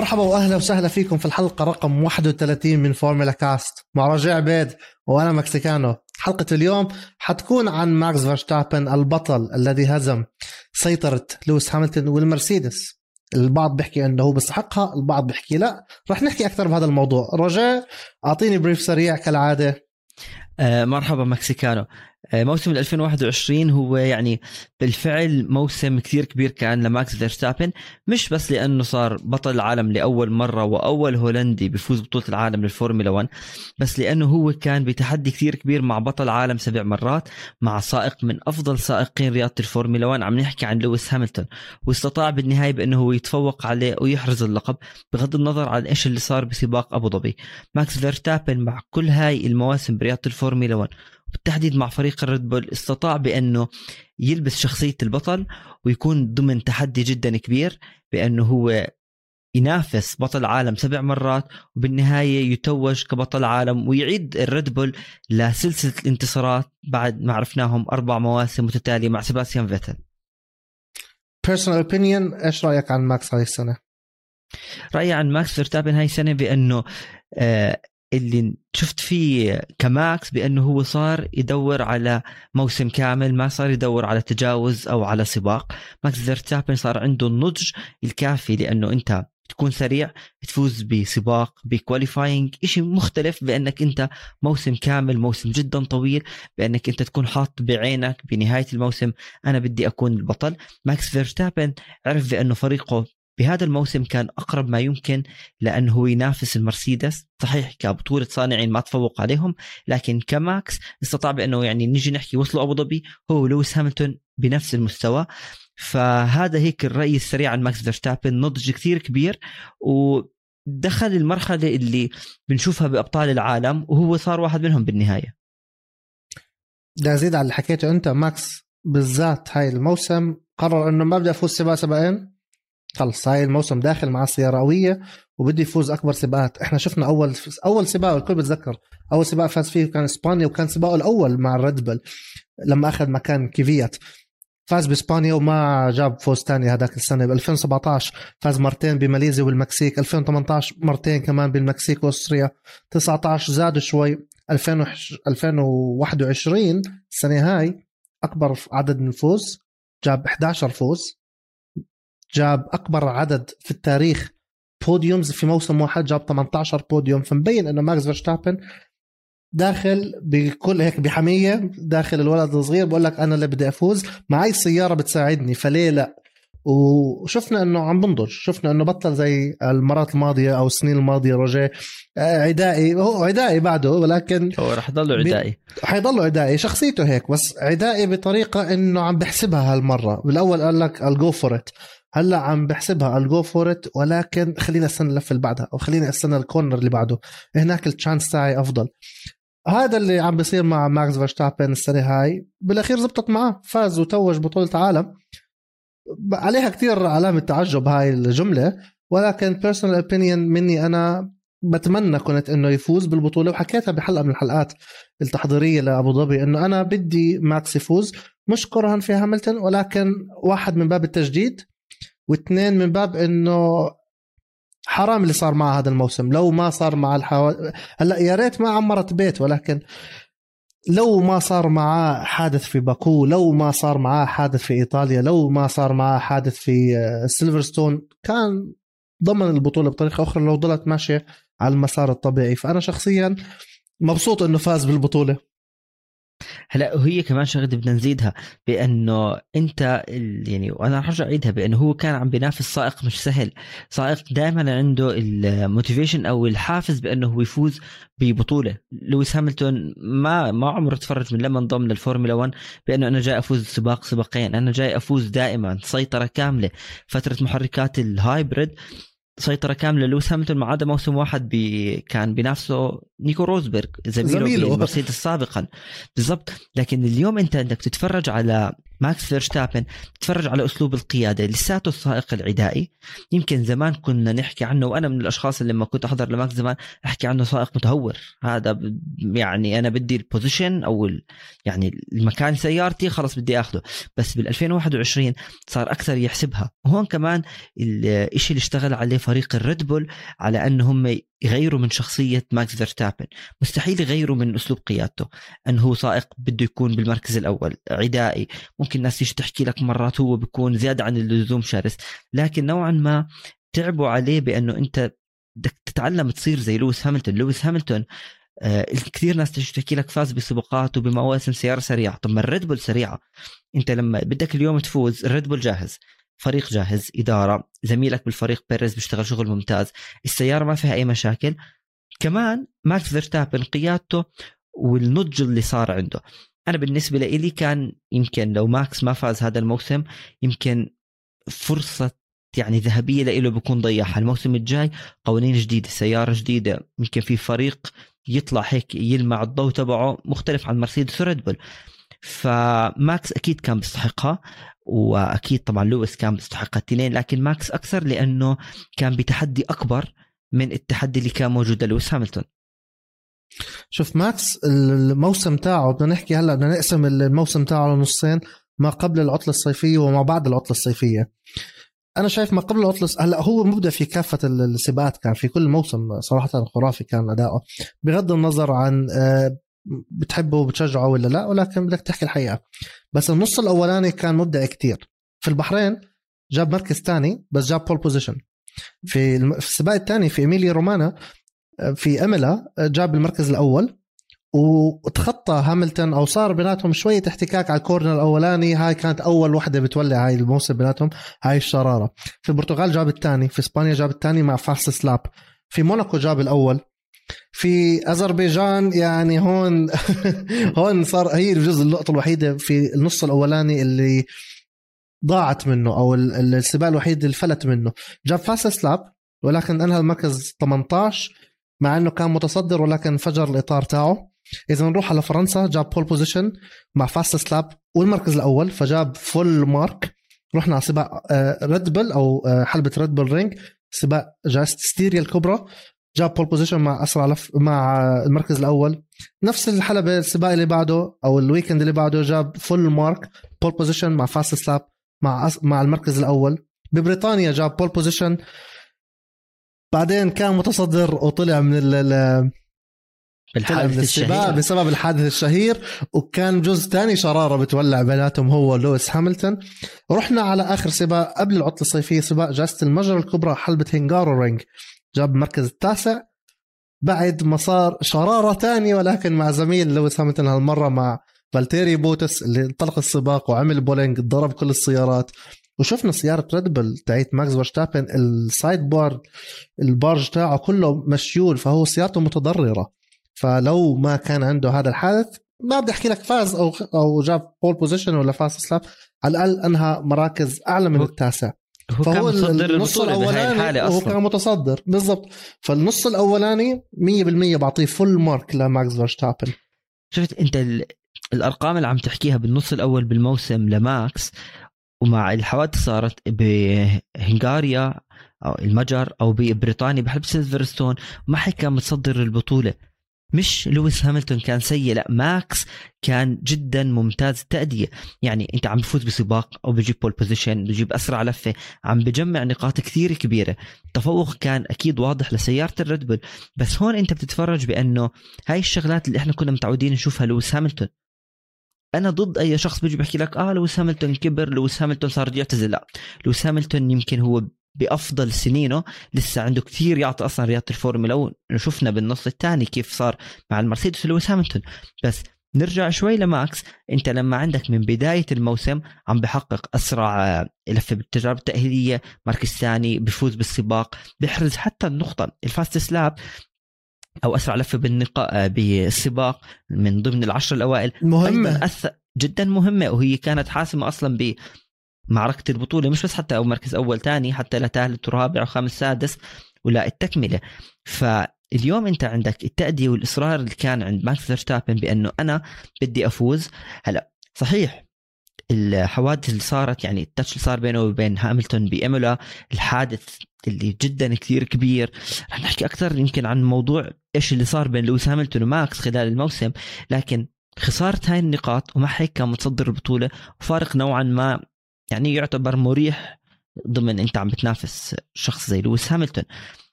مرحبا واهلا وسهلا فيكم في الحلقة رقم 31 من فورمولا كاست مع رجاء عبيد وأنا مكسيكانو. حلقة اليوم حتكون عن ماكس فيرستابن البطل الذي هزم سيطرة لويس هاملتون والمرسيدس. البعض بيحكي إنه هو بيستحقها البعض بيحكي لا. رح نحكي أكثر بهذا الموضوع. رجاء أعطيني brief سريع كالعادة. آه مرحبا مكسيكانو. موسم 2021 هو يعني بالفعل موسم كثير كبير كان لماكس فيرستابن مش بس لأنه صار بطل العالم لأول مرة وأول هولندي بيفوز بطوله العالم للفورمولا 1 بس لأنه هو كان بتحدي كثير كبير مع بطل عالم سبع مرات مع سائق من أفضل سائقين رياضة الفورمولا 1 عم نحكي عن لويس هاملتون واستطاع بالنهاية بأنه هو يتفوق عليه ويحرز اللقب بغض النظر عن إيش اللي صار بسباق أبو ظبي. ماكس فيرستابن مع كل هاي المواسم برياضة الفورمولا 1 بالتحديد مع فريق الريد بول استطاع بأنه يلبس شخصية البطل ويكون ضمن تحدي جدا كبير بأنه هو ينافس بطل عالم سبع مرات وبالنهاية يتوج كبطل عالم ويعيد الريد بول لسلسلة الانتصارات بعد ما عرفناهم أربع مواسم متتالية مع سيباستيان فيتل. personal opinion إيش رأيك عن ماكس هاي السنة؟ رأيي عن ماكس فيرستابن هاي السنة بأنه آه اللي شفت فيه كماكس بأنه هو صار يدور على موسم كامل ما صار يدور على تجاوز أو على سباق. ماكس فيرستابن صار عنده النضج الكافي لأنه أنت تكون سريع تفوز بسباق ب qualifying شيء مختلف بأنك أنت موسم كامل موسم جدا طويل بأنك أنت تكون حاط بعينك بنهاية الموسم أنا بدي أكون البطل. ماكس فيرستابن عرف بأنه فريقه بهذا الموسم كان أقرب ما يمكن لأنه هو ينافس المرسيدس. صحيح كبطولة صانعين ما تفوق عليهم لكن كماكس استطاع بأنه يعني نجي نحكي وصلوا أبو ظبي هو لويس هاملتون بنفس المستوى. فهذا هيك الرأي السريع عن ماكس فيرستابن نضج كثير كبير ودخل المرحلة اللي بنشوفها بأبطال العالم وهو صار واحد منهم بالنهاية. بدي أزيد على اللي حكيته أنت ماكس بالذات هاي الموسم قرر إنه ما بدي افوز سباق سباقين خلص. هاي الموسم داخل مع السيارة قوية وبده يفوز أكبر سباقات. إحنا شفنا أول أول سباق الكل بتذكر. أول سباق فاز فيه كان إسبانيا وكان سباقه الأول مع الريد بل لما أخذ مكان كفيات فاز بإسبانيا وما جاب فوز تاني هذاك السنة. ب 2017 فاز مرتين بماليزيا والمكسيك. 2018 مرتين كمان بالمكسيك وأوستريا 19 زاد شوي. 2021 السنة هاي أكبر عدد من الفوز. جاب 11 فوز. جاب أكبر عدد في التاريخ podiums في موسم واحد جاب 18 بوديوم فمبين إنه ماكس فيرستابن داخل بكل هيك بحمية داخل الولد الصغير بقول لك أنا اللي بدي أفوز. معي السياره بتساعدني فليه لا؟ وشفنا إنه عم بنضج شفنا إنه بطل زي المرات الماضية أو السنين الماضية روجيه. آه، عدائي هو عدائي بعده ولكن هو رح يضله عدائي. حيضله عدائي شخصيته هيك بس عدائي بطريقة إنه عم بحسبها هالمرة. بالأول قال لك ال go for هلا عم بحسبها. ال go for it ولكن خلينا استنى اللفه اللي بعدها أو خلينا استنى ال corner اللي بعده. هناك ال chance تاعي أفضل. هذا اللي عم بيصير مع ماكس فيرستابن السنة هاي. بالأخير زبطت معه فاز وتوج بطولة عالم عليها كثير علامة تعجب هاي الجملة. ولكن personal opinion مني أنا بتمنى كنت إنه يفوز بالبطولة. وحكيتها بحلقة من الحلقات التحضيرية لأبو ظبي إنه أنا بدي ماكس يفوز. مش كرها في هاملتون ولكن واحد من باب التجديد. واثنين من باب إنه حرام اللي صار معه هذا الموسم. لو ما صار مع الحو... هلا يا ريت ما عمرت بيت ولكن لو ما صار معاه حادث في باكو لو ما صار معاه حادث في إيطاليا لو ما صار معاه حادث في آه، سيلفرستون كان ضمن البطولة بطريقة أخرى لو ضلت ماشية على المسار الطبيعي. فأنا شخصيا مبسوط إنه فاز بالبطولة. هلا وهي كمان شغلة بدنا نزيدها بأنه أنت يعني وأنا رح أرجع أعيدها بأنه هو كان عم بينافس سائق مش سهل. سائق دائما عنده ال motivation أو الحافز بأنه هو يفوز ببطولة. لويس هاملتون ما ما عمره تفرج من لما انضم للفورمولا 1 بأنه أنا جاي أفوز سباق سباقين. أنا جاي أفوز دائما. سيطرة كاملة. فترة محركات ال hybrid سيطرة كاملة. لويس هاملتون ما عدا موسم واحد بي كان بنفسه نيكو روزبرغ زميله, زميله. بالمرسيدس سابقا. بالضبط. لكن اليوم أنت انك تتفرج على ماكس فيرستابن تتفرج على أسلوب القيادة لساته السائق العدائي. يمكن زمان كنا نحكي عنه وأنا من الأشخاص اللي لما كنت أحضر لماكس زمان أحكي عنه سائق متهور. هذا يعني أنا بدي ال position أو يعني المكان سيارتي خلص بدي اخذه بس بال 2021 صار أكثر يحسبها. وهون كمان الشيء اللي اشتغل عليه فريق الريد بول على انه هم يغيروا من شخصية ماكس فيرستابن. مستحيل يغيروا من أسلوب قيادته. انه هو سائق بده يكون بالمركز الأول عدائي. ممكن الناس تيجي تحكي لك مرات هو بيكون زيادة عن اللزوم شرس. لكن نوعا ما تعبوا عليه بأنه أنت بدك تتعلم تصير زي لويس هاملتون. لويس هاملتون آه كثير ناس تيجي تحكي لك فاز بسباقات وبمواسم سيارة سريعة. طب ما الريد بول سريعة. أنت لما بدك اليوم تفوز الريد بول جاهز. فريق جاهز إدارة زميلك بالفريق بيريز بيشتغل شغل ممتاز السيارة ما فيها أي مشاكل. كمان ماكس فيرستابن قيادته والنضج اللي صار عنده. أنا بالنسبة لي كان يمكن لو ماكس ما فاز هذا الموسم يمكن فرصة يعني ذهبية له بيكون ضيعها. الموسم الجاي قوانين جديدة سيارة جديدة يمكن في فريق يطلع هيك يلمع الضوء تبعه مختلف عن مرسيدس وريد بول. فماكس أكيد كان بيستحقها. وأكيد طبعا لويس كان بيستحق الاثنين لكن ماكس أكثر لأنه كان بتحدي أكبر من التحدي اللي كان موجود لويس هاملتون. شوف ماكس الموسم تاعه بدنا نحكي هلأ بدنا نقسم الموسم تاعه لنصين ما قبل العطلة الصيفية وما بعد العطلة الصيفية. أنا شايف ما قبل العطلة هلأ هو مبدع في كافة السباقات كان في كل موسم صراحة خرافي كان أداؤه. بغض النظر عن آه، بتحبه وبتشجعه ولا لا ولكن بدك تحكي الحقيقة. بس النص الأولاني كان مبدع كتير. في البحرين جاب مركز ثاني بس جاب pole position في السباق الثاني في إيميليا رومانا في إيمولا جاب المركز الأول وتخطى هاملتون أو صار بيناتهم شوية احتكاك على ال corner الأولاني. هاي كانت أول وحدة بتولع هاي الموسم بيناتهم هاي الشرارة. في البرتغال جاب الثاني في إسبانيا جاب الثاني مع fastest lap. في موناكو جاب الأول في أذربيجان يعني هون هون صار هي الجزء النقطة الوحيدة في النص الأولاني اللي ضاعت منه أو السباق الوحيد اللي فلت منه. جاب fastest lap ولكن أنهى المركز 18 مع إنه كان متصدر ولكن فجر الإطار تاعه. إذا نروح على فرنسا جاب pole position مع fastest lap والمركز الأول فجاب full mark رحنا على سباق ريد آه، بل أو آه، حلبة ريد بل رينج سباق جائزة ستيريا الكبرى. جاب pole position مع أسرع لف مع المركز الأول. نفس الحلبة السباق اللي بعده أو ال weekend اللي بعده جاب full mark pole position مع fastest lap مع مع المركز الأول. ببريطانيا جاب pole position بعدين كان متصدر وطلع من ال بالحادث من السباق بسبب الحادث الشهير. وكان جزء ثاني شرارة بتولع بيناتهم هو لويس هاملتون. رحنا على آخر سباق قبل العطلة الصيفية سباق جائزة المجر الكبرى حلبة هنغارورينغ. جاب المركز التاسع بعد ما صار شرارة ثانية ولكن مع زميل لويس هاملتون هالمرة مع فالتيري بوتاس اللي انطلق السباق وعمل بولينج ضرب كل السيارات. وشفنا سيارة ريد بل تاعت ماكس فيرستابن ال side bar ال barge تاعه كله مشيول فهو سيارته متضررة. فلو ما كان عنده هذا الحادث ما بدي أحكي لك فاز أو أو جاب pole position ولا fastest lap على الأقل أنهى مراكز أعلى من التاسع. هو فهو كان متصدر النص الأولاني هو كان متصدر. بالضبط. فالنص الأولاني 100% بعطيه full mark لماكس فيرستابن. شفت أنت الأرقام اللي عم تحكيها بالنص الأول بالموسم لماكس ومع الحوادث صارت بهنغاريا أو المجر أو ببريطانيا بحلبة سيلفرستون ما حد كان متصدر البطولة. مش لويس هاملتون كان سيء لا ماكس كان جدا ممتاز التأدية يعني أنت عم بفوز بسباق أو بجيب pole position بجيب أسرع لفة عم بجمع نقاط كثير كبيرة. التفوق كان أكيد واضح لسيارة ال Red Bull. بس هون أنت بتتفرج بأنه هاي الشغلات اللي إحنا كنا متعودين نشوفها لويس هاملتون. أنا ضد أي شخص بيجي بيحكي لك آه لويس هاملتون كبر لويس هاملتون صار يعتزل. لا لويس هاملتون يمكن هو بأفضل سنينه. لسه عنده كثير يعطي أصلا رياضة الفورمولا 1 شفنا بالنص الثاني كيف صار مع المرسيدس لويس هاملتون. بس نرجع شوي لماكس. أنت لما عندك من بداية الموسم عم بحقق أسرع لفه بالتجارب التأهيلية. مركز ثاني بفوز بالسباق. بيحرز حتى النقطة ال fastest lap أو أسرع لفة بالنقا بالسباق من ضمن العشر الأوائل. مهمة. أث... جدا مهمة وهي كانت حاسمة أصلا بمعركه البطولة مش بس حتى أو مركز أول ثاني حتى لثالث ورابع وخامس سادس ولا التكملة. فاليوم أنت عندك التأدية والإصرار اللي كان عند ماكس فيرستابن بأنه أنا بدي أفوز. هلأ صحيح الحوادث اللي صارت يعني ال touch اللي صار بينه وبين هاملتون بإيمولا الحادث اللي جدا كثير كبير. رح نحكي أكثر يمكن عن موضوع إيش اللي صار بين لويس هاملتون وماكس خلال الموسم. لكن خسارة هاي النقاط ومع هيك كان متصدر البطولة وفارق نوعا ما يعني يعتبر مريح ضمن أنت عم بتنافس شخص زي لويس هاملتون.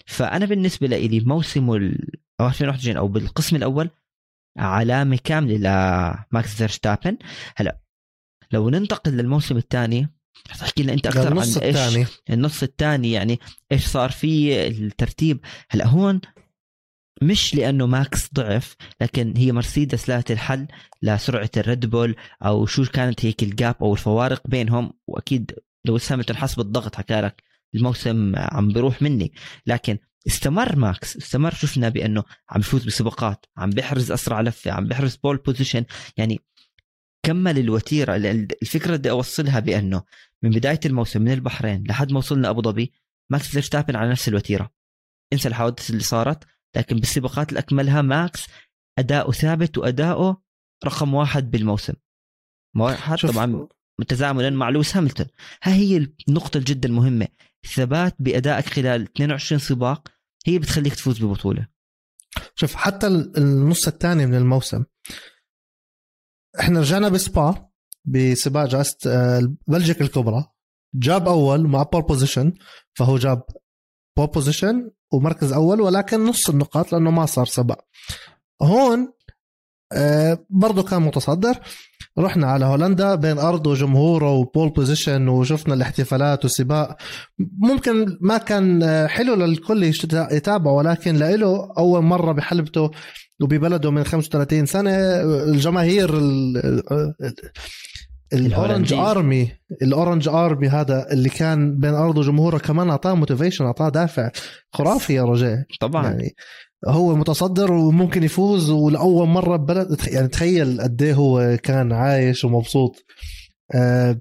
فأنا بالنسبة لي موسمه 2021 أو بالقسم الأول علامة كاملة لماكس فيرستابن. هلا لو ننتقل للموسم الثاني تحكي لنا أنت أكثر عن إيش؟ الثاني. النص الثاني يعني إيش صار في الترتيب؟ هلا هون مش لأنه ماكس ضعف لكن هي مرسيدس لقت الحل لسرعة ال Red Bull أو شو كانت هيك ال gap أو الفوارق بينهم وأكيد لو هاملتون حس بالضغط حكى لك الموسم عم بيروح مني. لكن استمر ماكس استمر شفنا بأنه عم يفوز بسباقات عم بيحرز أسرع لفة عم بيحرز pole position يعني كمل الوتيرة الفكرة بدي أوصلها بأنه من بداية الموسم من البحرين لحد ما وصلنا أبو ظبي ماكس فيرستابن على نفس الوتيرة. انسى الحوادث اللي صارت لكن بالسباقات اللي اكملها ماكس أداؤه ثابت وأداؤه رقم واحد بالموسم. واحد طبعا متزامنا مع لويس هاملتون. ها هي النقطة جدا مهمة الثبات بأدائك خلال 22 سباق هي بتخليك تفوز ببطولة. شوف حتى النص الثاني من الموسم. إحنا رجعنا بسبا بسباق جائزة آه، بلجيكا الكبرى. جاب أول مع pole position فهو جاب pole position ومركز أول ولكن نص النقاط لأنه ما صار سباق هون آه، برضه كان متصدر. رحنا على هولندا بين أرضه وجمهوره و pole position وشفنا الاحتفالات والسباق. ممكن ما كان آه، حلو للكل يتابعه ولكن لإله أول مرة بحلبته وببلده من 35 سنة الجماهير ال orange army ال orange army هذا اللي كان بين ارضه وجمهوره كمان أعطاه motivation أعطاه دافع خرافي يا رجاء. طبعا. يعني هو متصدر وممكن يفوز ولأول مرة ببلد يعني تخيل قد إيه هو كان عايش ومبسوط. آه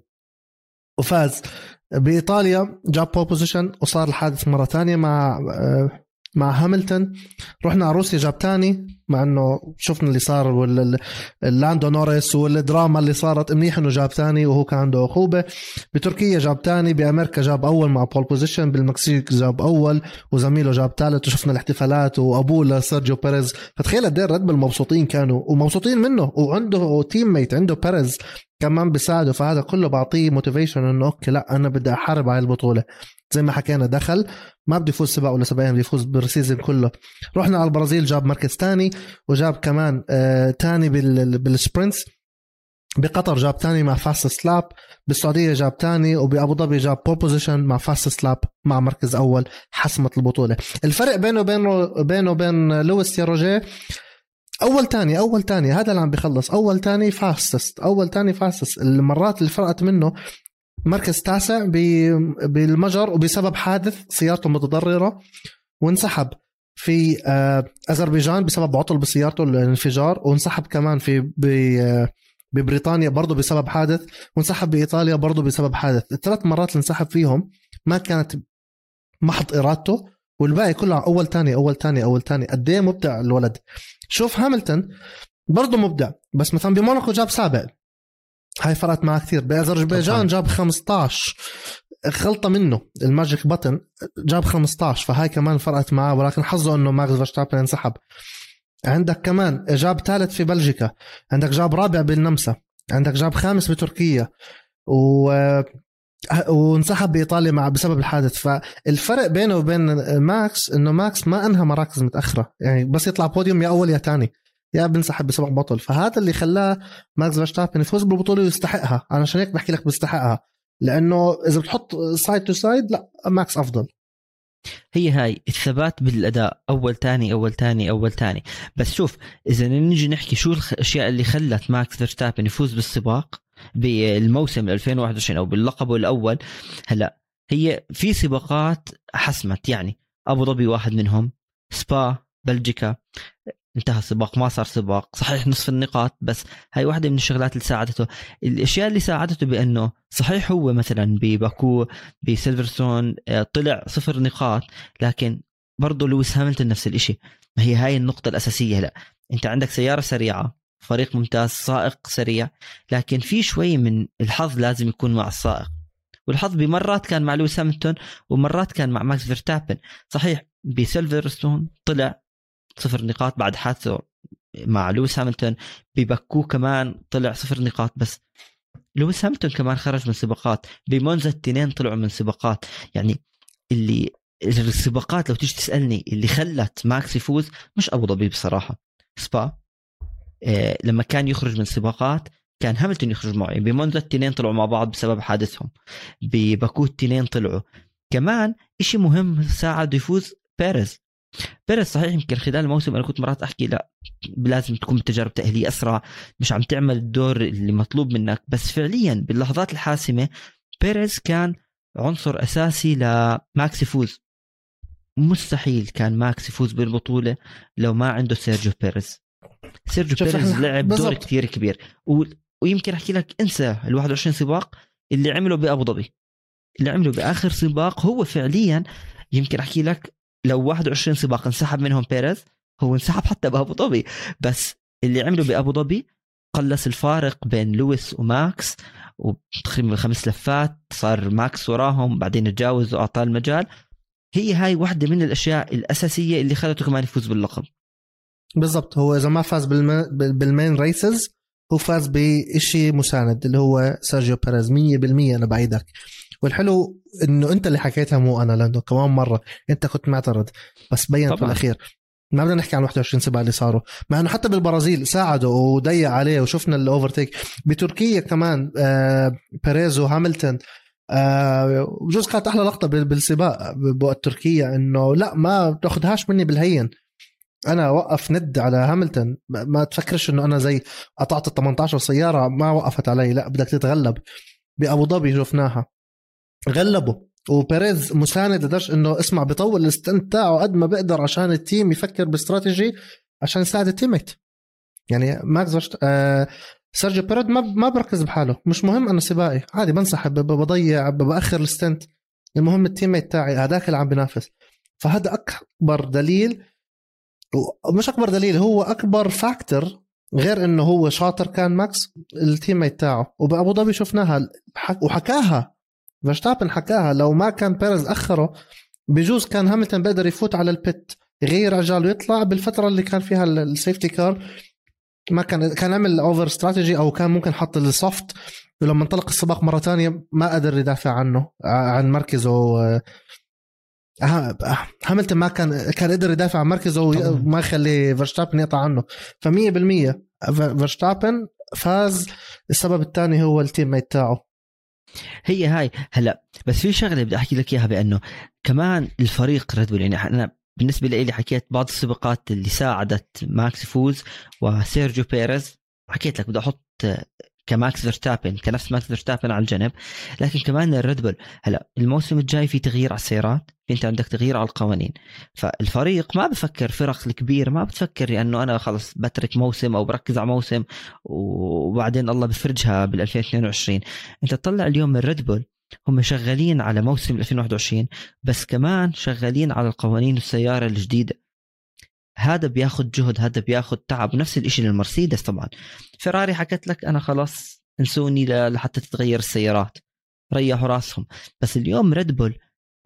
وفاز. بإيطاليا جاب position وصار الحادث مرة ثانية مع آه مع هاملتون. رحنا على روسيا جاب تاني مع إنه شفنا اللي صار ولاندو نوريس والدراما اللي صارت منيح إنه جاب ثاني وهو كان عنده عقوبة. بتركيا جاب ثاني بأمريكا جاب أول مع pole position بالمكسيك جاب أول وزميله جاب ثالث وشفنا الاحتفالات وأبوه لسيرجيو بيريز فتخيل قد إيه ريد مبسوطين كانوا ومبسوطين منه وعنده teammate عنده بيريز كمان بيساعده. فهذا كله بعطيه motivation إنه okay لا أنا بدي أحارب على البطولة. زي ما حكينا دخل ما بده يفوز سباق ولا سباقين بده يفوز بال season كله. رحنا على البرازيل جاب مركز ثاني وجاب كمان ثاني آه بال sprints. بقطر جاب ثاني مع fastest lap. بالسعودية جاب ثاني وبأبو ظبي جاب pole position مع fastest lap مع مركز أول حسمت البطولة. الفرق بينه وبين بينه وبين لويس يا روجيه أول تاني أول تاني هذا اللي عم بيخلص. أول تاني fastest أول تاني fastest المرات اللي فرقت منه مركز تاسع بالمجر وبسبب حادث سيارته متضرره وانسحب في آه، أذربيجان بسبب عطل بسيارته الانفجار وانسحب كمان في آه، ببريطانيا برضه بسبب حادث وانسحب بإيطاليا برضه بسبب حادث. الثلاث مرات اللي انسحب فيهم ما كانت محض إرادته والباقي كله أول تاني أول تاني أول تاني قد إيه مبدع الولد؟ شوف هاملتون برضه مبدع بس مثلا بموناكو جاب سابع هاي فرقت معه كثير. بأذربيجان جاب 15 خلطة منه. ال magic button جاب 15 فهاي كمان فرقت معاه ولكن حظه إنه ماكس فيرستابن انسحب. عندك كمان جاب ثالث في بلجيكا. عندك جاب رابع بالنمسا. عندك جاب خامس بتركيا. و وانسحب بإيطاليا مع بسبب الحادث. فالفرق بينه وبين ماكس إنه ماكس ما أنهى مراكز متأخرة. يعني بس يطلع بوديوم يا أول يا ثاني يا بنسحب بسبق بطل. فهذا اللي خلاه ماكس فيرستابن يفوز بالبطولة ويستحقها. أنا عشان هيك بحكي لك بيستحقها. لأنه إذا بتحط side to side لا ماكس أفضل. هي هاي الثبات بالأداء. أول تاني أول تاني أول تاني. بس شوف إذا نجي نحكي شو الاشياء اللي خلت ماكس فيرستابن يفوز بالسباق بالموسم 2021 أو باللقب الأول هلا هي في سباقات حسمت. يعني أبو ظبي واحد منهم سبا بلجيكا. انتهى السباق ما صار سباق. صحيح نصف النقاط بس هاي واحدة من الشغلات اللي ساعدته. الأشياء اللي ساعدته بأنه صحيح هو مثلا بباكو بسيلفرستون آه، طلع صفر نقاط لكن برضه لويس هاملتون نفس الشيء ما هي هاي النقطة الأساسية. هلا أنت عندك سيارة سريعة فريق ممتاز سائق سريع لكن في شوي من الحظ لازم يكون مع السائق. والحظ بمرات كان مع لويس هامilton ومرات كان مع ماكس فيرستابن صحيح بسيلفرستون طلع صفر نقاط بعد حادثة مع لويس هاملتون بباكو كمان طلع صفر نقاط بس. لويس هامilton كمان خرج من سباقات. بمونزا التنين طلعوا من سباقات. يعني اللي السباقات لو تيجي تسألني اللي خلت ماكس يفوز مش أبو ظبي بصراحة. سبا إيه لما كان يخرج من سباقات كان هاملتون يخرج معه بمونزا التنين طلعوا مع بعض بسبب حادثهم. بباكو التنين طلعوا. كمان إشي مهم ساعد يفوز بيريز. بيريز صحيح يمكن خلال الموسم أنا كنت مرات أحكي لا لازم تكون تجارب تأهيلية أسرع مش عم تعمل الدور اللي مطلوب منك. بس فعليا باللحظات الحاسمة بيريز كان عنصر أساسي لماكس يفوز. مستحيل كان ماكس يفوز بالبطولة لو ما عنده سيرجيو بيريز. سيرجيو بيريز لعب دور كثير كبير. و... ويمكن أحكي لك انسى ال 21 سباق اللي عمله بأبو ظبي. اللي عمله بآخر سباق هو فعليا يمكن أحكي لك لو 21 سباق انسحب منهم بيريز هو انسحب حتى بأبو ظبي. بس اللي عمله بأبو ظبي قلص الفارق بين لويس وماكس وتقريبا خمس لفات صار ماكس وراهم بعدين تجاوز وأعطاه المجال. هي هاي واحدة من الأشياء الأساسية اللي خلته كمان يفوز باللقب. بالضبط. هو إذا ما فاز بالم... بال main races هو فاز بشيء مساند اللي هو سيرجيو بيريز 100% أنا بعيدك. والحلو إنه أنت اللي حكيتها مو أنا لأنه كمان مرة أنت كنت معترض. بس بينت بالاخير ما بدنا نحكي عن 21 سبعة اللي صاروا. مع إنه حتى بالبرازيل ساعدوا وضيع عليه وشفنا ال overtake بتركيا كمان آه بيريز وهاملتون آه بجوز كانت أحلى لقطة بالسباق بوقت تركيا إنه لا ما تاخذهاش مني بالهين. أنا وقف ند على هاملتون. ما تفكرش إنه أنا زي قطعت ال 18 سيارة ما وقفت علي. لا بدك تتغلب. بأبو ظبي شفناها. غلبوا وبيريز مساند لدرجه إنه اسمع بيطول ال stint تاعه قد ما بيقدر عشان ال team يفكر باستراتيجي عشان يساعد ال teammate. يعني ماكس آه سيرجيو بيريز ما ما بركز بحاله. مش مهم أنا سباقي. عادي بنسحب بضيع بأخر ال stint. المهم ال teammate تاعي هذاك اللي عم بينافس. فهذا أكبر دليل مش أكبر دليل هو أكبر factor غير إنه هو شاطر كان ماكس ال teammate تاعه. وبأبو ظبي شفناها وحكاها فيرستابن حكاها لو ما كان بيريز أخره بجوز كان هاملتون بيقدر يفوت على ال pit يغير عجال ويطلع بالفترة اللي كان فيها ال safety car ما كان كان عمل over strategy أو كان ممكن حط ال soft ولما انطلق السباق مرة تانية ما قدر يدافع عنه عن مركزه هاملتون ما كان كان قدر يدافع عن مركزه وما يخلي فيرستابن يقطع عنه. ف100% فيرستابن فاز السبب الثاني هو التيم ميت تاعه. هي هاي. هلا بس في شغلة بدي أحكي لك إياها بأنه كمان الفريق ريد بول يعني أنا بالنسبة لي حكيت بعض السباقات اللي ساعدت ماكس يفوز وسيرجيو بيريز حكيت لك بدي أحط كماكس فيرستابن كنفس ماكس فيرستابن على الجنب. لكن كمان الريد بول هلا الموسم الجاي في تغيير على السيارات انت عندك تغيير على القوانين. فالفريق ما بفكر فرق الكبير ما بتفكر انه أنا خلص بترك موسم أو بركز على موسم وبعدين الله بفرجها بال 2022 انت تطلع اليوم الريد بول هم شغالين على موسم 2021 بس كمان شغالين على القوانين السيارة الجديدة. هذا بياخذ جهد هذا بياخذ تعب ونفس الشيء للمرسيدس طبعا. فيراري حكت لك أنا خلاص انسوني لحتى تتغير السيارات. ريحوا راسهم. بس اليوم ريد بول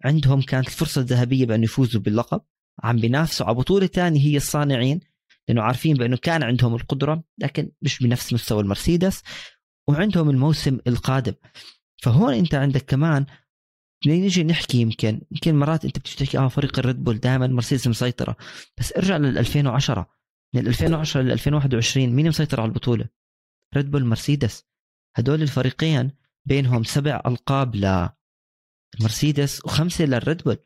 عندهم كانت الفرصة الذهبية بأنه يفوزوا باللقب. عم بينافسوا. على بطولة ثانية هي الصانعين لأنه عارفين بأنه كان عندهم القدرة لكن مش بنفس مستوى المرسيدس وعندهم الموسم القادم. فهون أنت عندك كمان نيجي نحكي يمكن يمكن مرات أنت بتحكي آه فريق الريد بول دائما مرسيدس مسيطرة. بس ارجع لل 2010 من 2010 ل 2021 مين مسيطر على البطولة؟ ريد بول مرسيدس. هدول الفريقين بينهم سبع ألقاب لمرسيدس وخمسة للريد بول.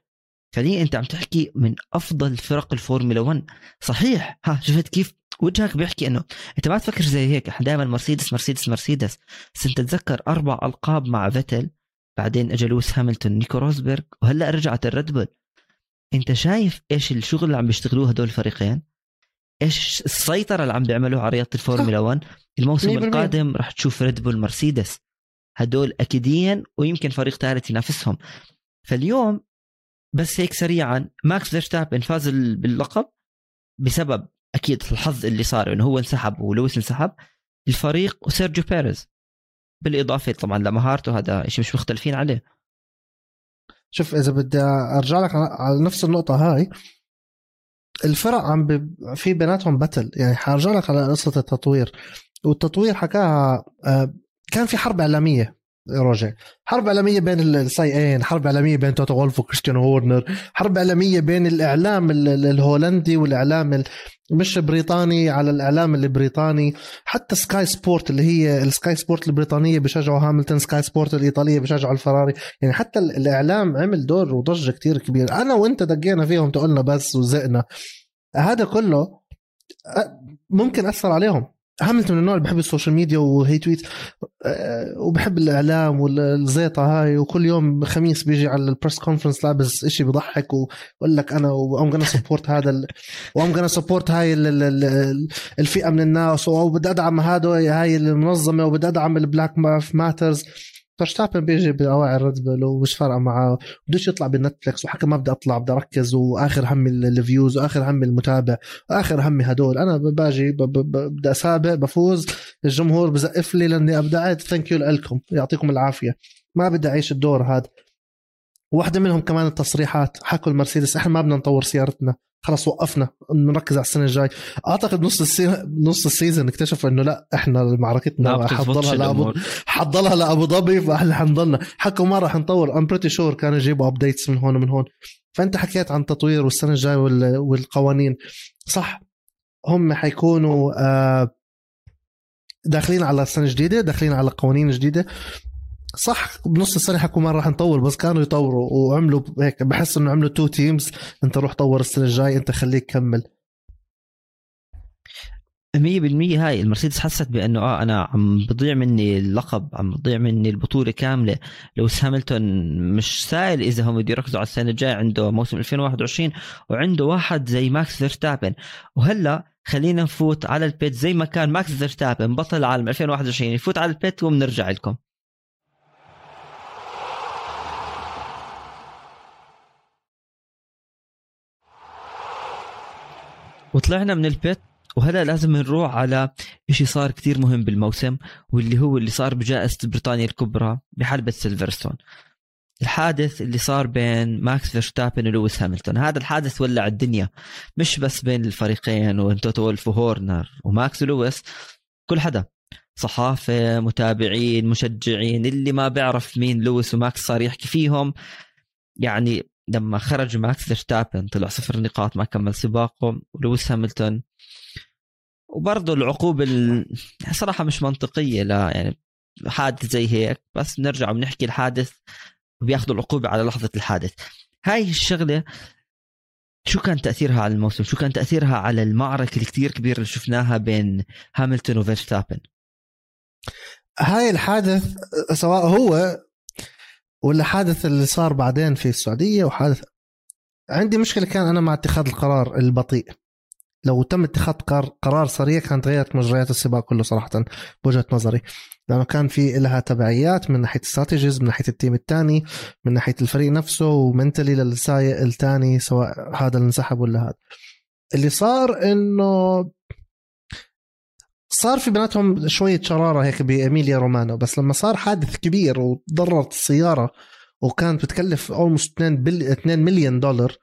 فعليا أنت عم تحكي من أفضل فرق الفورمولا 1 صحيح. ها شفت كيف وجهك بيحكي إنه أنت ما تفكر زي هيك. دائما مرسيدس مرسيدس مرسيدس. بس أنت تتذكر أربع ألقاب مع فيتل. بعدين أجى لويس هاملتون نيكو روزبرغ وهلأ رجعت الريد بول. أنت شايف إيش الشغل اللي عم بيشتغلوه هدول الفريقين؟ إيش السيطرة اللي عم بيعملوها على رياضة الفورمولا 1 الموسم القادم راح تشوف ريد بول مرسيدس. هدول اكيديا ويمكن فريق ثالث ينافسهم. فاليوم بس هيك سريعا ماكس فيرستابن فاز باللقب بسبب أكيد الحظ اللي صار إنه هو انسحب ولويس انسحب. الفريق وسيرجيو بيريز. بالإضافة طبعا لمهارته هذا شيء مش مختلفين عليه. شوف إذا بدي أرجع لك على نفس النقطة هاي الفرق عم ب... في بيناتهم battle يعني حارجع لك على قصة التطوير. والتطوير حكاها آه، كان في حرب إعلامية. روجر حرب اعلاميه بين السائقين حرب اعلاميه بين توتو وولف وكريستيان هورنر حرب اعلاميه بين الإعلام الهولندي والإعلام مش بريطاني على الإعلام البريطاني. حتى سكاي سبورت اللي هي السكاي سبورت البريطانية بشجعوا هاملتون سكاي سبورت الإيطالية بشجعوا الفراري. يعني حتى الإعلام عمل دور وضجة كتير كبير. أنا وأنت دقينا فيهم تقولنا بس وزقنا. هذا كله ممكن أثر عليهم. هاملتون من النوع اللي بحب ال social media وهي tweet آه، وبحب الإعلام والزيطة هاي وكل يوم خميس بيجي على ال press conference لابس إشي بضحك ويقول لك أنا و I'm gonna support هذا و I'm gonna support هاي الفئة من الناس وبدي أدعم هذا هاي المنظمة وبدي أدعم ال Black Matters فرشتابن بيجي بأواعي الريد بول ومش فارقه معاه بدوش يطلع بالنتفلكس وحكى ما بدي أطلع بدي أركز وآخر همي ال views وآخر همي المتابع وآخر همي هدول. أنا باجي بدي أسابق بفوز. الجمهور بزقف لي لأني ابدعت thank you لكم يعطيكم العافية. ما بدي أعيش الدور هذا واحدة منهم كمان التصريحات. حكوا المرسيدس. إحنا ما بدنا نطور سيارتنا. خلص وقفنا نركز على السنة الجاي. أعتقد نص السي... نص ال season اكتشفوا إنه لا إحنا معركتنا حتضلها لأبو حتضلها لأبو ظبي فإحنا حنضلنا. حكوا ما راح نطور. I'm pretty sure كانوا يجيبوا updates من هون ومن هون. فأنت حكيت عن تطوير والسنة الجاية وال... والقوانين. صح. هم حيكونوا آه داخلين على سنة جديدة داخلين على قوانين جديدة. صح بنص السنة حكوا ما راح نطور بس كانوا يطوروا وعملوا هيك. بحس إنه عملوا two teams أنت روح طور السنة الجاي أنت خليك كمل. 100% هاي. المرسيدس حست بأنه آه أنا عم بضيع مني اللقب عم بضيع مني البطولة كاملة. لويس هاملتون مش سائل إذا هم بده يركزوا على السنة الجاية عنده موسم 2021 وعنده واحد زي ماكس فيرستابن. وهلأ خلينا نفوت على ال pit زي ما كان ماكس فيرستابن بطل العالم 2021 يفوت على ال pit وبنرجع لكم. وطلعنا من ال pit وهلا لازم نروح على شيء صار كتير مهم بالموسم واللي هو اللي صار بجائزة بريطانيا الكبرى بحلبة سيلفرستون. الحادث اللي صار بين ماكس فيرستابن ولويس هاملتون. هذا الحادث ولع الدنيا مش بس بين الفريقين وبين توتو وولف وهورنر وماكس ولويس كل حدا. صحافة متابعين مشجعين اللي ما بيعرف مين لويس وماكس صار يحكي فيهم. يعني لما خرج ماكس فيرستابن طلع صفر نقاط ما كمل سباقه ولويس هاملتون. وبرضه العقوبة ال... صراحة مش منطقية لا يعني حادث زي هيك. بس بنرجع وبنحكي الحادث وبياخذوا العقوبة على لحظة الحادث. هاي الشغلة شو كان تأثيرها على الموسم؟ شو كان تأثيرها على المعركة الكتير كبيرة اللي شفناها بين هاملتون وفيرستابن؟ هاي الحادث سواء هو ولا حادث اللي صار بعدين في السعودية وحادث. عندي مشكلة كان أنا مع اتخاذ القرار البطيء. لو تم اتخاذ قرار سريع كانت تغيرت مجريات السباق كله صراحة بوجهة نظري. لأنه كان في لها تبعيات من ناحية استراتيجيز من ناحية التيم الثاني من ناحية الفريق نفسه ومنتلي للسايق الثاني سواء هذا اللي انسحب ولا هذا. اللي صار إنه صار في بيناتهم شوية شرارة هيك بإيميليا رومانيا بس لما صار حادث كبير وتضررت السيارة وكانت بتكلف almost 2 بل... 2 مليون دولار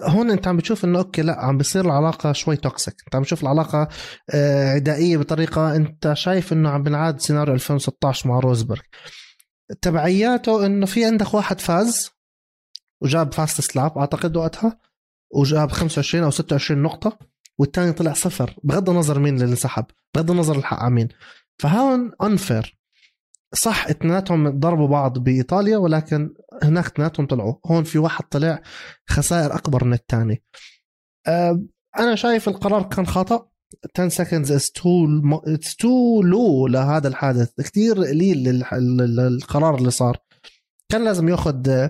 هون انت عم بتشوف انه okay لا عم بصير العلاقة شوي toxic انت عم بتشوف العلاقة آه، عدائية بطريقة انت شايف انه عم بنعاد سيناريو 2016 مع روزبرغ. تبعياته انه في عندك واحد فاز وجاب fastest lap أعتقد وقتها وجاب 25 أو 26 نقطة. والثاني طلع صفر. بغض النظر مين اللي انسحب بغض النظر الحق على مين فهون انفير صح اثنيناتهم ضربوا بعض بإيطاليا ولكن هناك اثنيناتهم طلعوا. هون في واحد طلع خسائر أكبر من الثاني. أه أنا شايف القرار كان خطأ. 10 seconds is too it's too low لهذا الحادث. كثير قليل القرار اللي صار. كان لازم ياخذ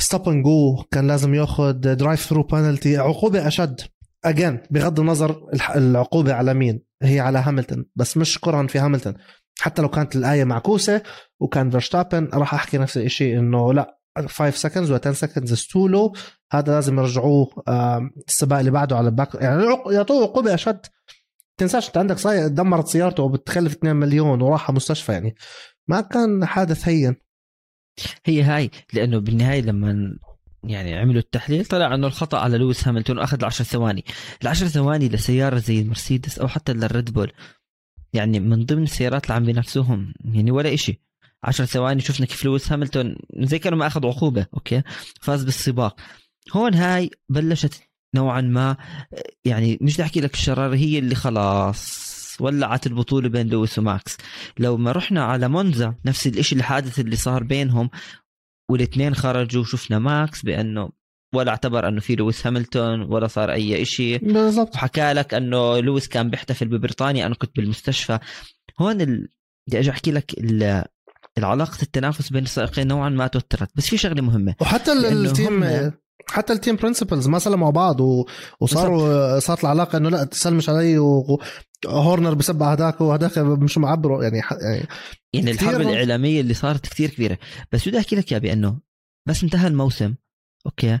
stop and go كان لازم ياخذ drive through penalty عقوبة أشد. again بغض النظر العقوبة على مين هي على هاملتون بس مش كرها في هاملتون حتى لو كانت الآية معكوسة وكان فيرستابن راح أحكي نفس الشيء إنه لا 5 seconds و 10 seconds it's too low هذا لازم يرجعوه السباق اللي بعده على ال back يعني يعطوه عقوبة أشد. تنساش أنت عندك صاير دمرت سيارته وبتكلف 2 مليون وراح مستشفى يعني. ما كان حادث هين. هي هاي لأنه بالنهاية لما يعني عملوا التحليل طلع إنه الخطأ على لويس هاملتون واخذ العشر ثواني. العشر ثواني لسيارة زي المرسيدس أو حتى للريد بول. يعني من ضمن السيارات اللي عم بينافسوهم يعني ولا إشي. عشر ثواني شفنا كيف لويس هاملتون زي كأنه ما أخذ عقوبة okay؟ فاز بالسباق. هون هاي بلشت نوعا ما يعني مش بدي أحكي لك الشرارة هي اللي خلاص ولعت البطولة بين لويس وماكس. لو ما رحنا على مونزا نفس الإشي الحادث اللي صار بينهم والاثنين خرجوا شفنا ماكس بأنه ولا اعتبر أنه في لويس هاملتون ولا صار أي إشي. بالضبط. وحكى لك أنه لويس كان بيحتفل ببريطانيا أنا كنت بالمستشفى. هون ال... بدي أجي أحكي لك ال... العلاقة التنافس بين السائقين نوعا ما توترت. بس في شغلة مهمة. وحتى ال team هم- حتى ال team principals ما سلموا بعض و... وصاروا صارت العلاقة إنه لا تسلمش علي و- وهورنر بسب ع هداك وهداك مش معبره. يعني, ح... يعني يعني الحرب الإعلامية اللي صارت كتير كبيرة. بس بدي أحكي لك يا بأنه بس انتهى الموسم أوكي؟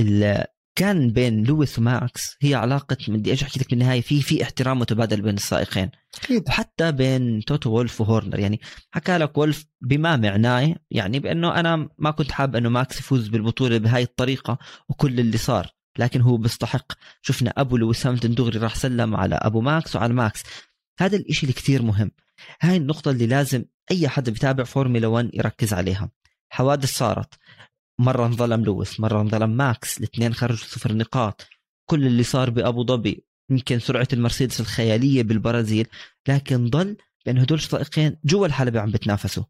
ال... كان بين لويس وماكس هي علاقة بدي أجي احكي لك بالنهاية في في احترام متبادل بين السائقين. أكيد. وحتى بين توتو وولف وهورنر يعني حكى لك وولف بما معناه يعني بأنه أنا ما كنت حاب أنه ماكس يفوز بالبطولة بهاي الطريقة وكل اللي صار لكن هو بيستحق. شفنا أبو لويس هاملتون دغري راح سلم على أبو ماكس وعلى ماكس هذا الإشي اللي كثير مهم. هاي النقطة اللي لازم أي حدا بيتابع فورمولا 1 يركز عليها. حوادث صارت. مرة انظلم لويس مرة انظلم ماكس الاثنين خرجوا صفر نقاط. كل اللي صار بأبو ظبي يمكن سرعة المرسيدس الخيالية بالبرازيل لكن ضل بان هدول السائقين جوا الحلبة عم بتنافسوا.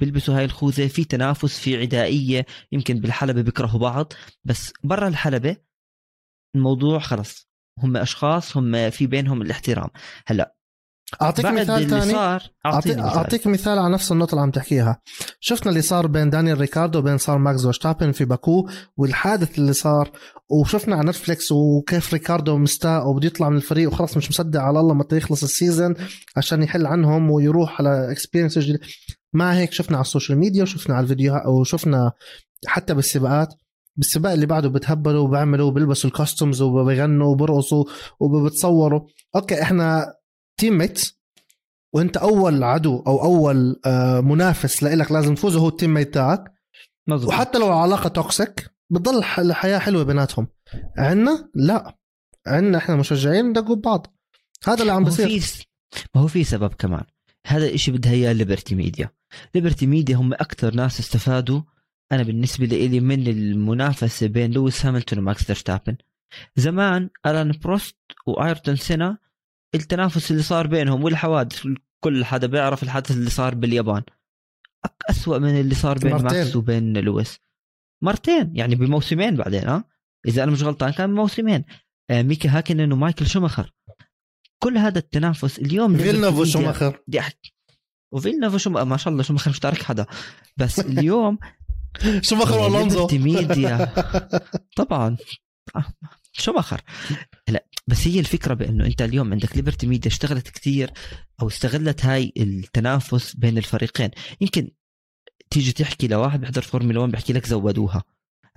بيلبسوا هاي الخوذة في تنافس في عدائية يمكن بالحلبة بيكرهوا بعض بس برا الحلبة الموضوع خلص. هم أشخاص هم في بينهم الاحترام. هلأ أعطيك مثال ثاني؟ أعطيني مثال. أعطيك مثال على نفس النقطة اللي عم تحكيها. شفنا اللي صار بين دانيال ريكاردو وبين صار ماكس فيرستابن في باكو والحادث اللي صار وشفنا على نتفليكس وكيف ريكاردو مستاء وبده يطلع من الفريق وخلاص مش مصدق على الله متى يخلص ال season عشان يحل عنهم ويروح على experience جديد ما هيك شفنا على ال social media وشفنا على الفيديوهات وشفنا حتى بالسباقات. بالسباق اللي بعده بتهبلوا وبعملوا وبيلبسوا ال costumes وبيغنوا وبرقصوا وبتصوروا. أوكي إحنا teammates وانت أول عدو أو أول آه، منافس لإلك لازم تفوز هو ال teammate تاعك. مظبوط. وحتى لو العلاقه toxic بتضل الح- الحياة حلوة بيناتهم. عنا؟ لا. عنا إحنا مشجعين ندقوا ببعض. هذا اللي عم بصير ما هو في سبب كمان. هذا الاشي بدها إياه ليبرتي ميديا ليبرتي ميديا هم أكثر ناس استفادوا أنا بالنسبة لي من المنافسة بين لويس هاملتون وماكس فيرستابن. زمان ألان بروست وآيرتون سينا التنافس اللي صار بينهم والحوادث كل حدا بيعرف الحدث اللي صار باليابان. أسوأ من اللي صار بين مرتين. ماكس وبين لويس. مرتين يعني بموسمين بعدين ها؟ إذا أنا مش غلطان كان بموسمين. آه ميكا هاكنن ومايكل شوماخر. كل هذا التنافس اليوم فيلنوف وشوماخر. بدي أحكي. وفيلنوف وشوم ما شاء الله شوماخر مش تارك حدا. بس اليوم شوماخر والونزو ميديا. طبعا. شوماخر لا بس هي الفكرة بأنه أنت اليوم عندك ليبرتي ميديا اشتغلت كثير أو استغلت هاي التنافس بين الفريقين. يمكن تيجي تحكي لواحد بيحضر فورمولا 1 بيحكي لك زودوها.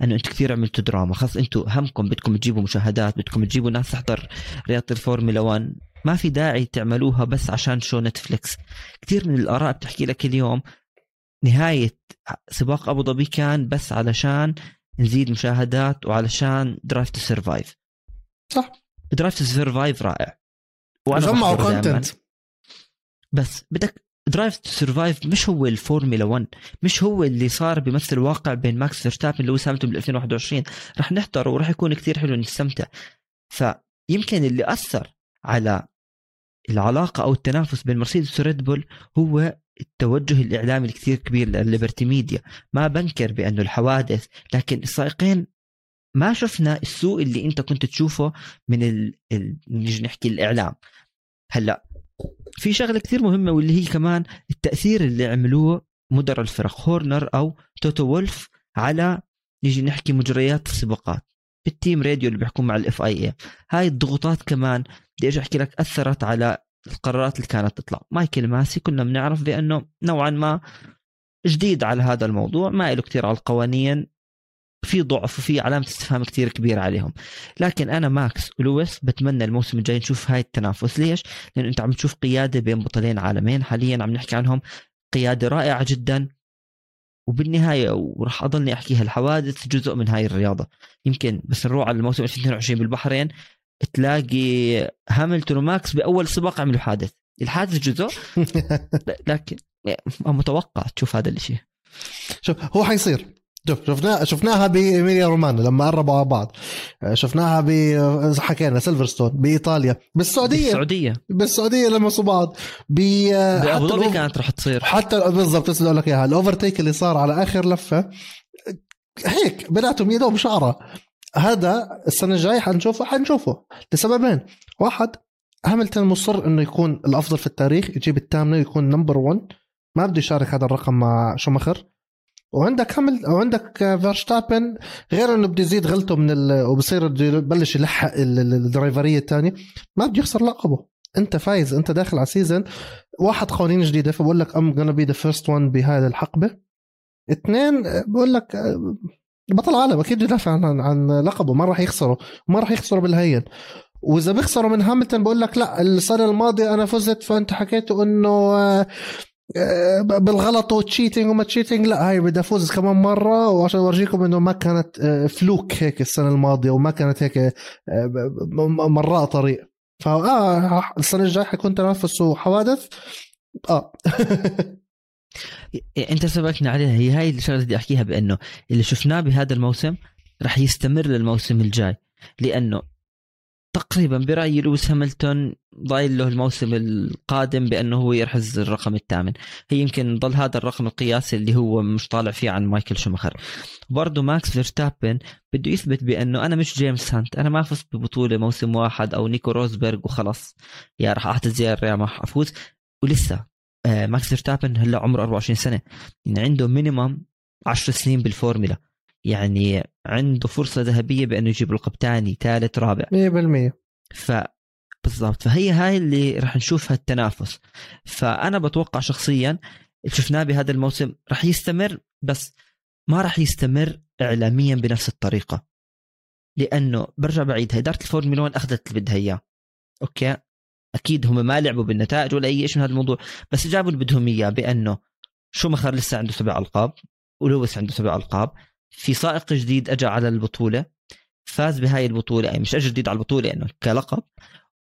أنه أنتم كثير عملتوا دراما. خلص أنتم همكم بدكم تجيبوا مشاهدات بدكم تجيبوا ناس تحضر رياضة الفورمولا 1 ما في داعي تعملوها بس عشان شو نتفليكس كثير من الآراء بتحكي لك اليوم نهاية سباق أبو ظبي كان بس علشان نزيد مشاهدات وعلشان Drive to Survive صح. Drive to Survive رائع. وأنا جمعوا. content بس بدك Drive to Survive مش هو الفورمولا 1 مش هو اللي صار بيمثل واقع بين ماكس فيرستابن لويس هاملتون بال 2021 رح نحضره ورح يكون كثير حلو نستمتع. فيمكن اللي أثر على العلاقة أو التنافس بين مرسيدس وريد بول هو التوجه الإعلامي الكثير كبير لليبرتي ميديا. ما بنكر بأنه الحوادث لكن السائقين ما شفنا السوء اللي أنت كنت تشوفه من ال... ال... نيجي نحكي الإعلام. هلأ في شغلة كثير مهمة واللي هي كمان التأثير اللي عملوه مدراء الفرق هورنر أو توتو وولف على نيجي نحكي مجريات السباقات بال team radio اللي بيحكوا مع ال FIA هاي الضغوطات كمان بدي أجي أحكي لك أثرت على القرارات اللي كانت تطلع. مايكل ماسي كنا بنعرف بأنه نوعا ما جديد على هذا الموضوع ما له كثير على القوانين في ضعف وفي علامة استفهام كثير كبيرة عليهم. لكن أنا ماكس ولويس بتمنى الموسم الجاي نشوف هاي التنافس. ليش؟ لأن أنت عم تشوف قيادة بين بطلين عالمين. حاليا عم نحكي عنهم قيادة رائعة جدا. وبالنهاية وراح أضلني أحكيها الحوادث جزء من هاي الرياضة. يمكن بس نروح على الموسم 2022 بالبحرين. تلاقي هاملتون وماكس بأول سباق عملوا حادث الحادث جزء. لكن متوقع تشوف هذا الشيء شوف هو حيصير. شوف شفناها شفناها بايميليا رومانا لما قربوا على بعض. شفناها ب حكينا سيلفرستون بإيطاليا. بالسعودية. بالسعودية. بالسعودية لمسوا بعض. ب ظبي كانت رح تصير. حتى بالضبط بس أقول لك إياها. الأوفرتيك اللي صار على آخر لفة هيك بيناتهم يدهم شعرة. هذا السنة الجاية حنشوفه حنشوفه. لسببين. واحد هاملتون مصر إنه يكون الأفضل في التاريخ يجيب الثامنه يكون number 1 ما بده يشارك هذا الرقم مع شومخر وعندك همل وعندك فيرستابن. غير إنه بده يزيد غلطه من ال... وبصير بده يبلش يلحق الدرايفريه الثانية ما بده يخسر لقبه. أنت فايز أنت داخل على season واحد قوانين جديدة فبقول لك I'm gonna be the first one بهذه الحقبة. اثنين بقول لك بطل عالم أكيد يدافع عن عن لقبه ما راح يخسره ما راح يخسره بالهين. وإذا بيخسروا من هاملتون بقول لك لا السنة الماضية أنا فزت فأنت حكيتوا إنه آه، آه، بالغلط و cheating وما cheating لا هاي بدي أفوز كمان مرة وعشان أورجيكم إنه ما كانت آه، fluke هيك السنة الماضية وما كانت هيك مراء طريق فاه السنة الجاية حيكون تنافس وحوادث. آه. أنت سبقتنا عليها. هي هاي الشغلة اللي بدي أحكيها بأنه اللي شفناه بهذا الموسم رح يستمر للموسم الجاي لأنه تقريبا برايي لويس هاملتون ضايل له الموسم القادم بأنه هو يحرز الرقم الثامن. هي يمكن ضل هذا الرقم القياسي اللي هو مش طالع فيه عن مايكل شومخر برضه ماكس فيرستابن بده يثبت بأنه أنا مش جيمس هانت أنا ما فزت ببطولة موسم واحد أو نيكو روزبرغ وخلاص. يا راح اعتزل يا راح أفوز. ولسه ماكس فيرستابن هلا عمره 24 سنة. يعني عنده minimum 10 سنين بالفورمولا. يعني عنده فرصة ذهبية بأنه يجيب لقب ثاني ثالث رابع. 100% ف بالضبط. فهي هاي اللي راح نشوفها التنافس فأنا بتوقع شخصيا اللي شفناه بهذا الموسم راح يستمر بس ما راح يستمر إعلاميا بنفس الطريقة. لأنه برجع بعيد إدارة الفورمولا 1 أخذت اللي بدها إياه. okay؟ أكيد هم ما لعبوا بالنتائج ولا أي شيء من هذا الموضوع. بس جابوا اللي بدهم إياه بأنه شومخر لسه عنده سبع ألقاب ولويس عنده سبع ألقاب. في سائق جديد اجى على البطولة فاز بهاي البطولة يعني مش اجى جديد على البطولة انه يعني كلقب.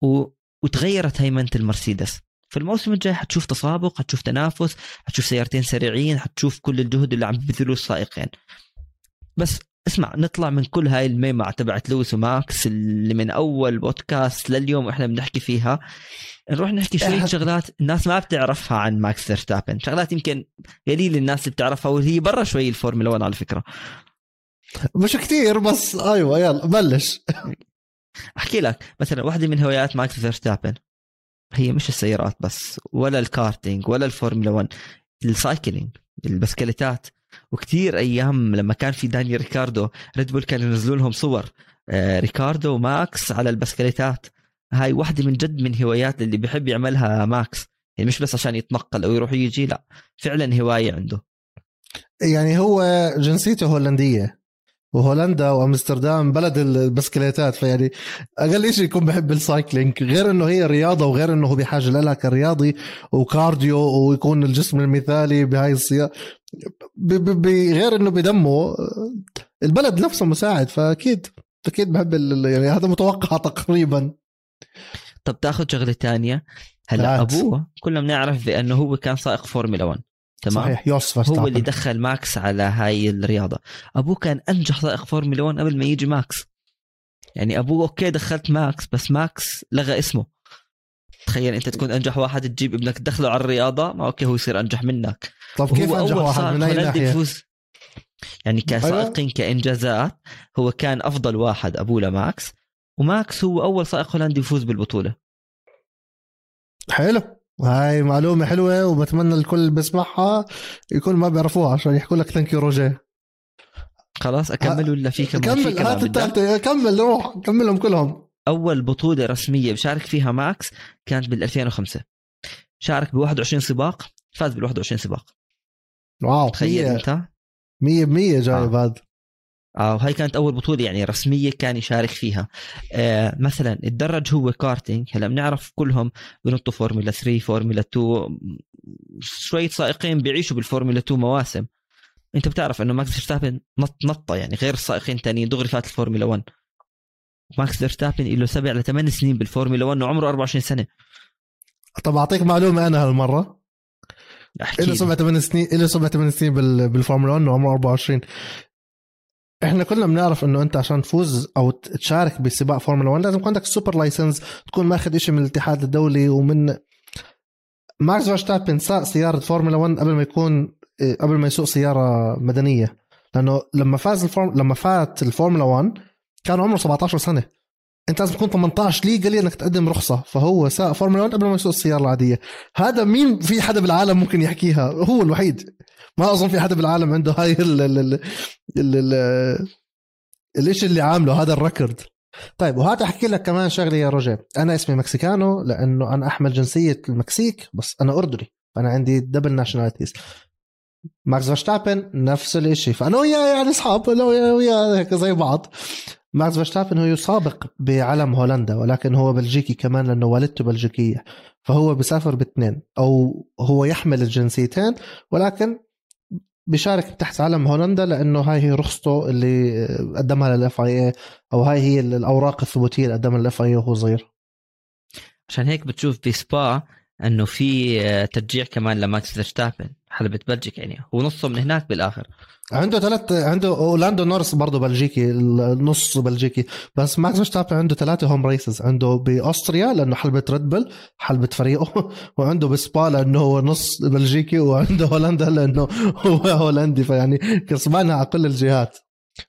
و... وتغيرت هيمنة المرسيدس. فالموسم الجاي حتشوف تسابق حتشوف تنافس حتشوف سيارتين سريعين حتشوف كل الجهد اللي عم بذلوه السائقين. بس اسمع نطلع من كل هاي المعمعة تبعت لويس وماكس اللي من أول بودكاست لليوم إحنا بنحكي فيها. نروح نحكي شوية شغلات الناس ما بتعرفها عن ماكس فيرستابن. شغلات يمكن قليل الناس اللي بتعرفها وهي برا شوي الفورمولا 1 على فكرة. مش كثير بس أيوه يلا بلش. أحكي لك مثلا واحدة من هوايات ماكس فيرستابن. هي مش السيارات بس ولا الكارتينج ولا الفورمولا 1 ال cycling البسكليتات. وكثير أيام لما كان في داني ريكاردو ريد بول كانوا ينزلوا لهم صور آه، ريكاردو وماكس على البسكليتات هاي واحدة من جد من هوايات اللي بيحب يعملها ماكس. يعني مش بس عشان يتنقل أو يروح يجي لا فعلا هواية عنده. يعني هو جنسيته هولندية. وهولندا وأمستردام بلد البسكليتات. فيعني أقل شيء يكون بحب ال cycling. غير إنه هي رياضة وغير إنه هو بحاجة لها كرياضي و cardio ويكون الجسم المثالي بهاي السيارة غير إنه بدمه البلد نفسه مساعد. فأكيد أكيد بحب يعني هذا متوقع تقريبا. طب تاخذ شغلة ثانية هلا أبوه كلنا بنعرف بأنه هو كان سائق فورمولا 1 تمام؟ صحيح يوسف هو اللي دخل ماكس على هاي الرياضة. أبوه كان أنجح سائق فورمولا 1 قبل ما يجي ماكس. يعني أبوه okay دخلت ماكس بس ماكس لغى اسمه. تخيل أنت تكون أنجح واحد تجيب ابنك تدخله على الرياضة ما okay هو يصير أنجح منك. طب كيف أنجح واحد من أي ناحية؟ يفوز يعني كسائقين أيوة. كإنجازات هو كان أفضل واحد أبوه لماكس. وماكس هو أول سائق هولندي يفوز بالبطولة. حلو. هاي معلومة حلوة وبتمنى الكل اللي بيسمعها يكون ما بيعرفوها عشان يحكوا لك thank you روجيه. خلاص أكمل ولا في كمان كمل هات الثالثة كمل روح كملهم كلهم. أول بطولة رسمية بشارك فيها ماكس كانت بال 2005 شارك ب 21 سباق فاز بال 21 سباق. wow تخيل 100 أنت؟ 100 جايب هذا. آه وهي كانت أول بطولة يعني رسمية كان يشارك فيها. آه مثلا الدرج هو كارتينج هلأ بنعرف كلهم بنطوا فورمولا 3 فورمولا 2 شوية سائقين بيعيشوا بالفورمولا 2 مواسم. أنت بتعرف إنه ماكس فيرستابن نط نطة يعني غير السائقين الثانيين دغري فات الفورمولا 1 ماكس فيرستابن له سبع لثمان سنين بالفورمولا 1 وعمره 24 سنة. طب أعطيك معلومة أنا هالمرة. احكي له. سبع ثمان سنين له سبع ثمان سنين بال- بالفورمولا 1 وعمره 24 إحنا كلنا بنعرف إنه أنت عشان تفوز أو تشارك بسباق فورمولا 1 لازم يكون عندك super license تكون ماخذ شيء من الاتحاد الدولي ومن ماكس فيرستابن ساق سيارة فورمولا 1 قبل ما يكون إيه، قبل ما يسوق سيارة مدنية. لأنه لما فاز الفورم لما فات الفورمولا 1 كان عمره 17 سنة. أنت لازم تكون 18 legally إنك تقدم رخصة. فهو ساق فورمولا 1 قبل ما يسوق السيارة العادية. هذا مين في حدا بالعالم ممكن يحكيها؟ هو الوحيد. ما أظن في حدا بالعالم عنده هاي ال ال ال ال ال الاشي اللي عامله هذا ال record طيب وهذا أحكي لك كمان شغلة يا رجل أنا اسمي مكسيكانو لأنه أنا أحمل جنسية المكسيك بس أنا أردني. فانا عندي double nationalities ماكس فيرستابن نفس الشيء فأنا وياه يعني أصحاب أنا وياه هيك زي بعض. ماكس فيرستابن هو يسابق بعلم هولندا ولكن هو بلجيكي كمان لأنه والدته بلجيكية. فهو بيسافر باثنين أو هو يحمل الجنسيتين ولكن بيشارك تحت علم هولندا لأنه هاي هي رخصته اللي قدمها لل FIA أو هاي هي الأوراق الثبوتية اللي قدمها لل FIA وهو صغير. عشان هيك بتشوف بسبا إنه في تشجيع كمان لماكس فيرستابن حلبة بلجيك يعني. هو نصه من هناك بالآخر. عنده ثلاث عنده أو لاندو نوريس برضه بلجيكي النص بلجيكي. بس ماكس فيرستابن عنده ثلاثة home races عنده بأستريا لأنه حلبة ريد بل حلبة فريقه وعنده بسبا لأنه هو نص بلجيكي وعنده هولندا لأنه هو هولندي. فيعني كسبانها على كل الجهات.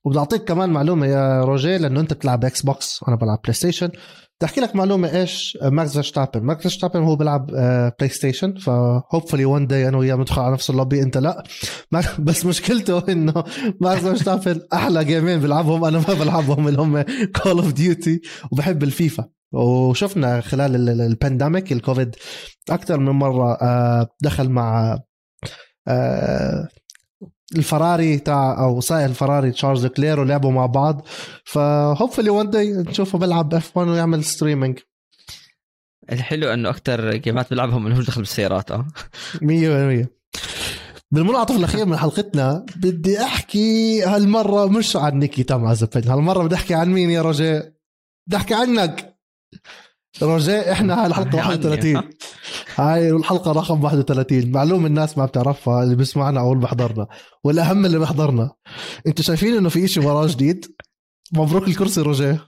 وبدي اعطيك كمان معلومة يا روجيه لأنه أنت بتلعب Xbox وأنا بلعب PlayStation بدي احكي لك معلومة إيش ماكس فيرستابن؟ ماكس فيرستابن هو بيلعب PlayStation ف hopefully one day أنا وياه بندخل على نفس اللوبي أنت لا. بس مشكلته إنه ماكس فيرستابن أحلى game ين بيلعبهم أنا ما بلعبهم اللي هم Call of Duty وبحب الفيفا. وشفنا خلال ال- ال- ال pandemic الكوفيد أكثر من مرة آه، دخل مع آه، الفراري تاع أو سائق الفراري تشارلز لكلير ولعبوا مع بعض. ف hopefully one day نشوفه بيلعب F1 ويعمل streaming 100% الحلو إنه أكثر جيمات بيلعبهم من دخل بالسيارات آه. بالمنعطف الأخير من حلقتنا بدي أحكي هالمرة مش عن نيكي تام عزبين هالمرة بدي أحكي عن مين يا رجاء؟ بدي أحكي عنك. رجاء إحنا هاي الحلقة عني. 31 هاي الحلقة رقم 31 معلوم الناس ما بتعرفها اللي بيسمعنا أو اللي بحضرنا. والأهم اللي بحضرنا. أنتوا شايفين إنه في إشي وراه جديد؟ مبروك الكرسي رجاء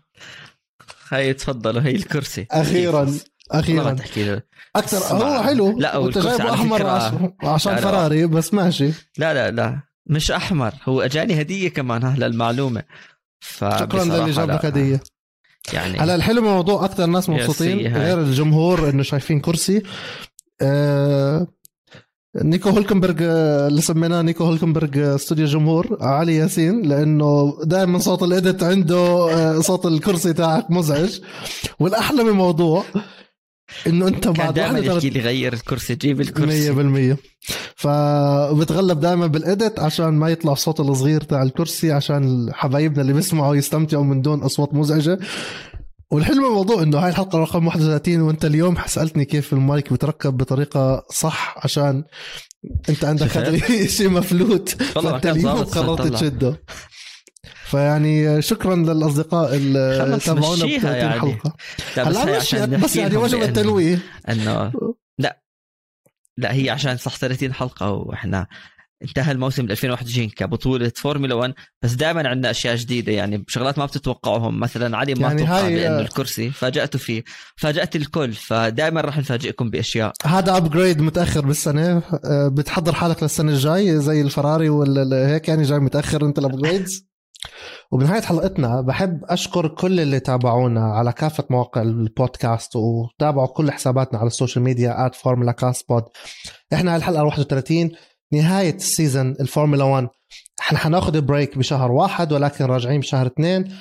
هاي تفضلوا هي الكرسي. أخيرا أخيرا. تحكي له. أكثر. هو حلو. لا، والكرسي جايبه أحمر عشان, عشان. فراري بس ماشي. لا لا لا. مش أحمر هو أجاني هدية كمان هلا المعلومه شكرا للي جاب لك هدية. يعني. هلا الحلو بالموضوع أكثر ناس مبسوطين. غير الجمهور إنه شايفين كرسي. آه نيكو هولكنبرغ آه، اللي سميناه نيكو هولكنبرغ آه، استوديو جمهور علي ياسين لأنه دائما صوت الاديت عنده آه، صوت الكرسي تاعك مزعج. والأحلى من الموضوع إنه أنت بعد دائما 31 يحكي لي غير الكرسي جيب الكرسي. بالمية. فبتغلب دائما بالإدت عشان ما يطلع الصوت الصغير تاع الكرسي عشان حبايبنا اللي بيسمعوا يستمتعوا من دون أصوات مزعجة. والحلو بالموضوع إنه هاي الحلقة رقم 31 وأنت اليوم سألتني كيف المايك بتركب بطريقة صح عشان أنت عندك؟ هذا شيء مفلوت. فأنت اليوم قررت. تشده. فيعني شكرا للأصدقاء اللي تابعونا ب مشيها 30 يعني. حلقة. بس هلا بس نحكي يعني وجب التنويه إنه لا لا هي عشان صح 30 حلقة وإحنا انتهى الموسم 2021 كبطولة فورمولا 1 بس دائما عندنا أشياء جديدة يعني شغلات ما بتتوقعوهم مثلا علي ما يعني توقع هاي- بأنه الكرسي فاجاته فيه فاجأت الكل. فدائما راح نفاجئكم بأشياء. هذا upgrade متأخر بالسنة. آه، بتحضر حالك للسنة الجاي زي الفراري ولا هيك يعني جاي متأخر أنت ال upgrades وبنهاية حلقتنا بحب أشكر كل اللي تابعونا على كافة مواقع البودكاست وتابعوا كل حساباتنا على ال social media @Formula Cast Pod إحنا هاي الحلقة 31 نهاية ال season الفورمولا 1 إحنا حناخذ break بشهر واحد ولكن راجعين بشهر اثنين.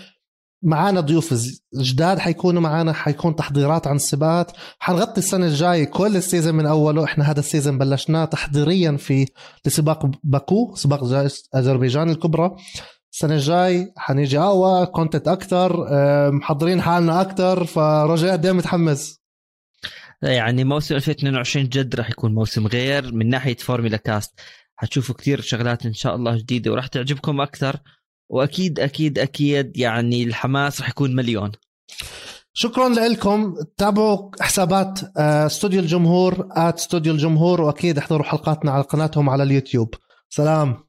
معانا ضيوف جداد حيكونوا معانا حيكون تحضيرات عن السباقات حنغطي السنة الجاية كل ال season من أوله. إحنا هذا ال season بلشناه تحضيريا في لسباق باكو سباق أذربيجان الكبرى. السنة الجاي حنيجي أقوى content أكثر محضرين حالنا أكثر فرجاء قد متحمس؟ يعني موسم 2022 جد راح يكون موسم غير من ناحية فورمولا كاست. حتشوفوا كثير شغلات إن شاء الله جديدة وراح تعجبكم أكثر. وأكيد أكيد أكيد يعني الحماس رح يكون مليون. شكرا لكم. تابعوا حسابات آه، استوديو الجمهور at استوديو الجمهور وأكيد احضروا حلقاتنا على قناتهم على اليوتيوب. سلام.